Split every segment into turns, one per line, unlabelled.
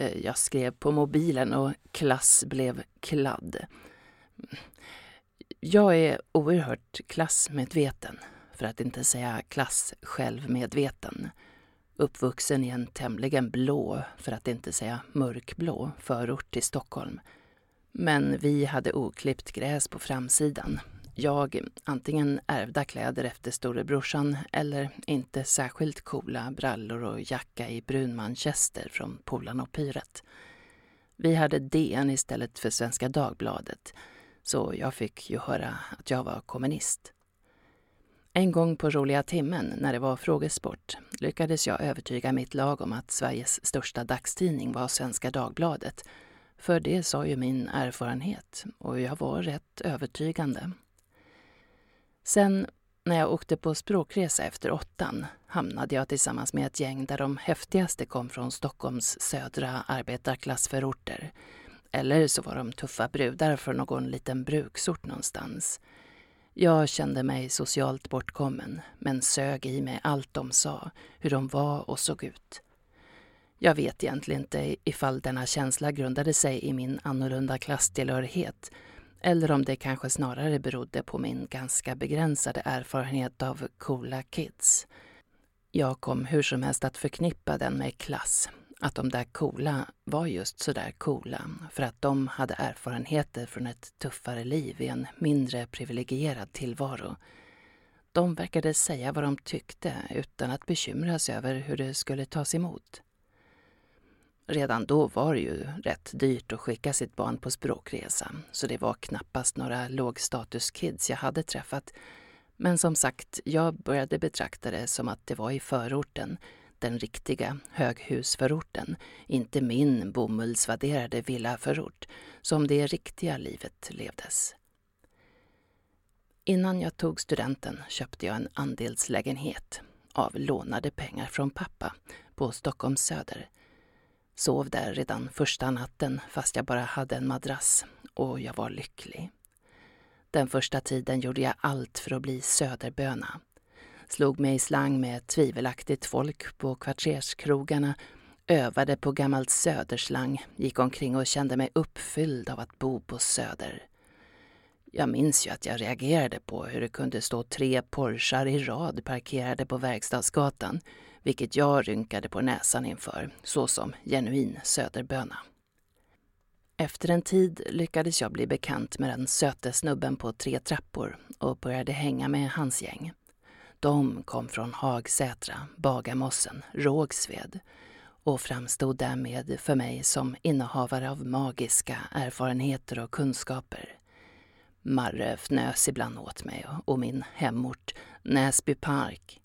Eh, jag skrev på mobilen och klass blev kladd. Jag är oerhört klassmedveten, för att inte säga klass-självmedveten. Uppvuxen i en tämligen blå, för att inte säga mörkblå, förort till Stockholm. Men vi hade oklippt gräs på framsidan. Jag antingen ärvda kläder efter storebrorsan eller inte särskilt coola brallor och jacka i brun manchester från Polarn och Pyret. Vi hade DN istället för Svenska Dagbladet så jag fick ju höra att jag var kommunist. En gång på roliga timmen, när det var frågesport, lyckades jag övertyga mitt lag om att Sveriges största dagstidning var Svenska Dagbladet. För det sa ju min erfarenhet och jag var rätt övertygande. Sen när jag åkte på språkresa efter åttan hamnade jag tillsammans med ett gäng där de häftigaste kom från Stockholms södra arbetarklassförorter. Eller så var de tuffa brudar från någon liten bruksort någonstans. Jag kände mig socialt bortkommen, men sög i mig allt de sa, hur de var och såg ut. Jag vet egentligen inte ifall denna känsla grundade sig i min annorlunda klasstillhörighet eller om det kanske snarare berodde på min ganska begränsade erfarenhet av coola kids. Jag kom hur som helst att förknippa den med klass. Att de där coola var just sådär coola för att de hade erfarenheter från ett tuffare liv i en mindre privilegierad tillvaro. De verkade säga vad de tyckte utan att bekymra sig över hur det skulle tas emot. Redan då var det ju rätt dyrt att skicka sitt barn på språkresa så det var knappast några lågstatuskids jag hade träffat. Men som sagt, jag började betrakta det som att det var i förorten, den riktiga höghusförorten, inte min bomullsvaderade villaförort, som det riktiga livet levdes. Innan jag tog studenten köpte jag en andelslägenhet av lånade pengar från pappa på Stockholms söder Sov där redan första natten fast jag bara hade en madrass och jag var lycklig. Den första tiden gjorde jag allt för att bli söderböna. Slog mig i slang med tvivelaktigt folk på kvarterskrogarna, övade på gammalt söderslang, gick omkring och kände mig uppfylld av att bo på Söder. Jag minns ju att jag reagerade på hur det kunde stå tre Porschar i rad parkerade på Verkstadsgatan vilket jag rynkade på näsan inför, såsom genuin söderböna. Efter en tid lyckades jag bli bekant med den söte snubben på tre trappor och började hänga med hans gäng. De kom från Hagsätra, Bagarmossen, Rågsved och framstod därmed för mig som innehavare av magiska erfarenheter och kunskaper. Marre fnös ibland åt mig och min hemort Näsby Park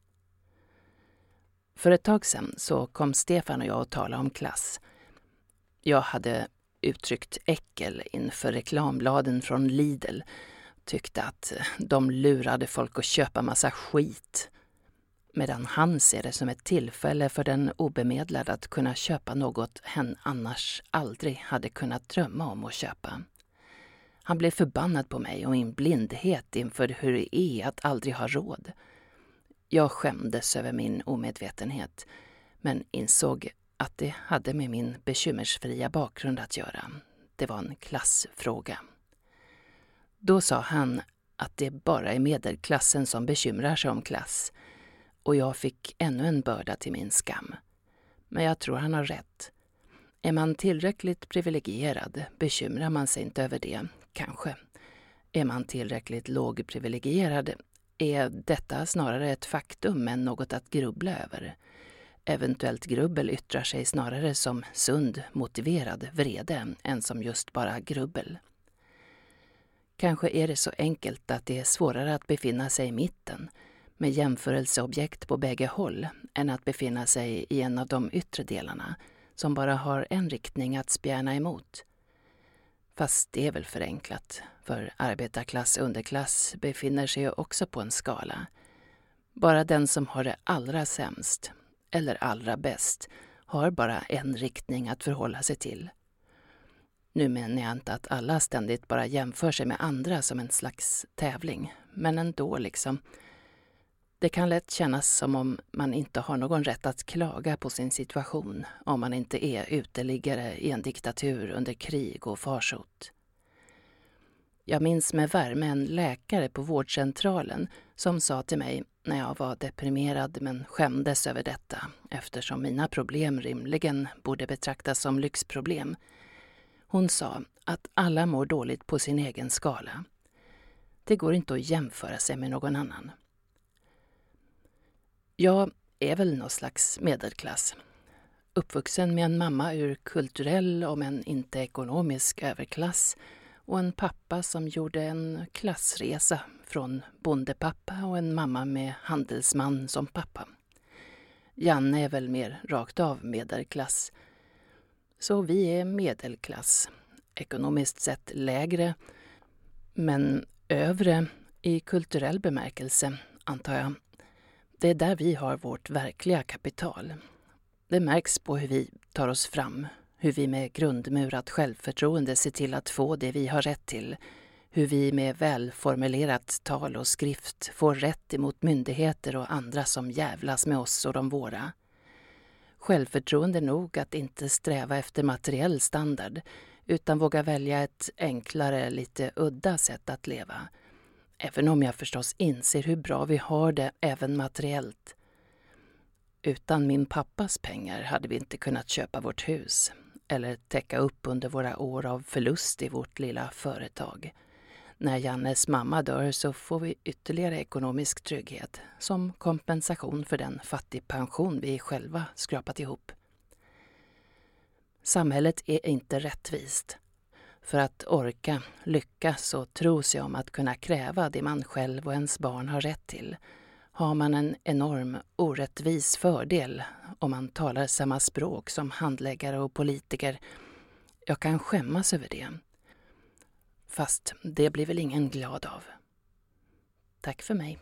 för ett tag sedan så kom Stefan och jag att tala om klass. Jag hade uttryckt äckel inför reklambladen från Lidl. Tyckte att eh, de lurade folk att köpa massa skit. Medan han ser det som ett tillfälle för den obemedlade att kunna köpa något hen annars aldrig hade kunnat drömma om att köpa. Han blev förbannad på mig och min blindhet inför hur det är att aldrig ha råd. Jag skämdes över min omedvetenhet, men insåg att det hade med min bekymmersfria bakgrund att göra. Det var en klassfråga. Då sa han att det bara är medelklassen som bekymrar sig om klass och jag fick ännu en börda till min skam. Men jag tror han har rätt. Är man tillräckligt privilegierad bekymrar man sig inte över det, kanske. Är man tillräckligt lågprivilegierad är detta snarare ett faktum än något att grubbla över. Eventuellt grubbel yttrar sig snarare som sund, motiverad vrede än som just bara grubbel. Kanske är det så enkelt att det är svårare att befinna sig i mitten med jämförelseobjekt på bägge håll än att befinna sig i en av de yttre delarna som bara har en riktning att spjärna emot. Fast det är väl förenklat, för arbetarklass och underklass befinner sig ju också på en skala. Bara den som har det allra sämst, eller allra bäst, har bara en riktning att förhålla sig till. Nu menar jag inte att alla ständigt bara jämför sig med andra som en slags tävling, men ändå liksom. Det kan lätt kännas som om man inte har någon rätt att klaga på sin situation om man inte är uteliggare i en diktatur under krig och farsot. Jag minns med värme en läkare på vårdcentralen som sa till mig när jag var deprimerad men skämdes över detta eftersom mina problem rimligen borde betraktas som lyxproblem. Hon sa att alla mår dåligt på sin egen skala. Det går inte att jämföra sig med någon annan. Jag är väl någon slags medelklass. Uppvuxen med en mamma ur kulturell, om än inte ekonomisk, överklass och en pappa som gjorde en klassresa från bondepappa och en mamma med handelsman som pappa. Janne är väl mer rakt av medelklass. Så vi är medelklass. Ekonomiskt sett lägre, men övre i kulturell bemärkelse, antar jag. Det är där vi har vårt verkliga kapital. Det märks på hur vi tar oss fram, hur vi med grundmurat självförtroende ser till att få det vi har rätt till, hur vi med välformulerat tal och skrift får rätt emot myndigheter och andra som jävlas med oss och de våra. Självförtroende nog att inte sträva efter materiell standard utan våga välja ett enklare, lite udda sätt att leva. Även om jag förstås inser hur bra vi har det även materiellt. Utan min pappas pengar hade vi inte kunnat köpa vårt hus eller täcka upp under våra år av förlust i vårt lilla företag. När Jannes mamma dör så får vi ytterligare ekonomisk trygghet som kompensation för den fattigpension vi själva skrapat ihop. Samhället är inte rättvist. För att orka lyckas och tro sig om att kunna kräva det man själv och ens barn har rätt till har man en enorm orättvis fördel om man talar samma språk som handläggare och politiker. Jag kan skämmas över det. Fast det blir väl ingen glad av. Tack för mig.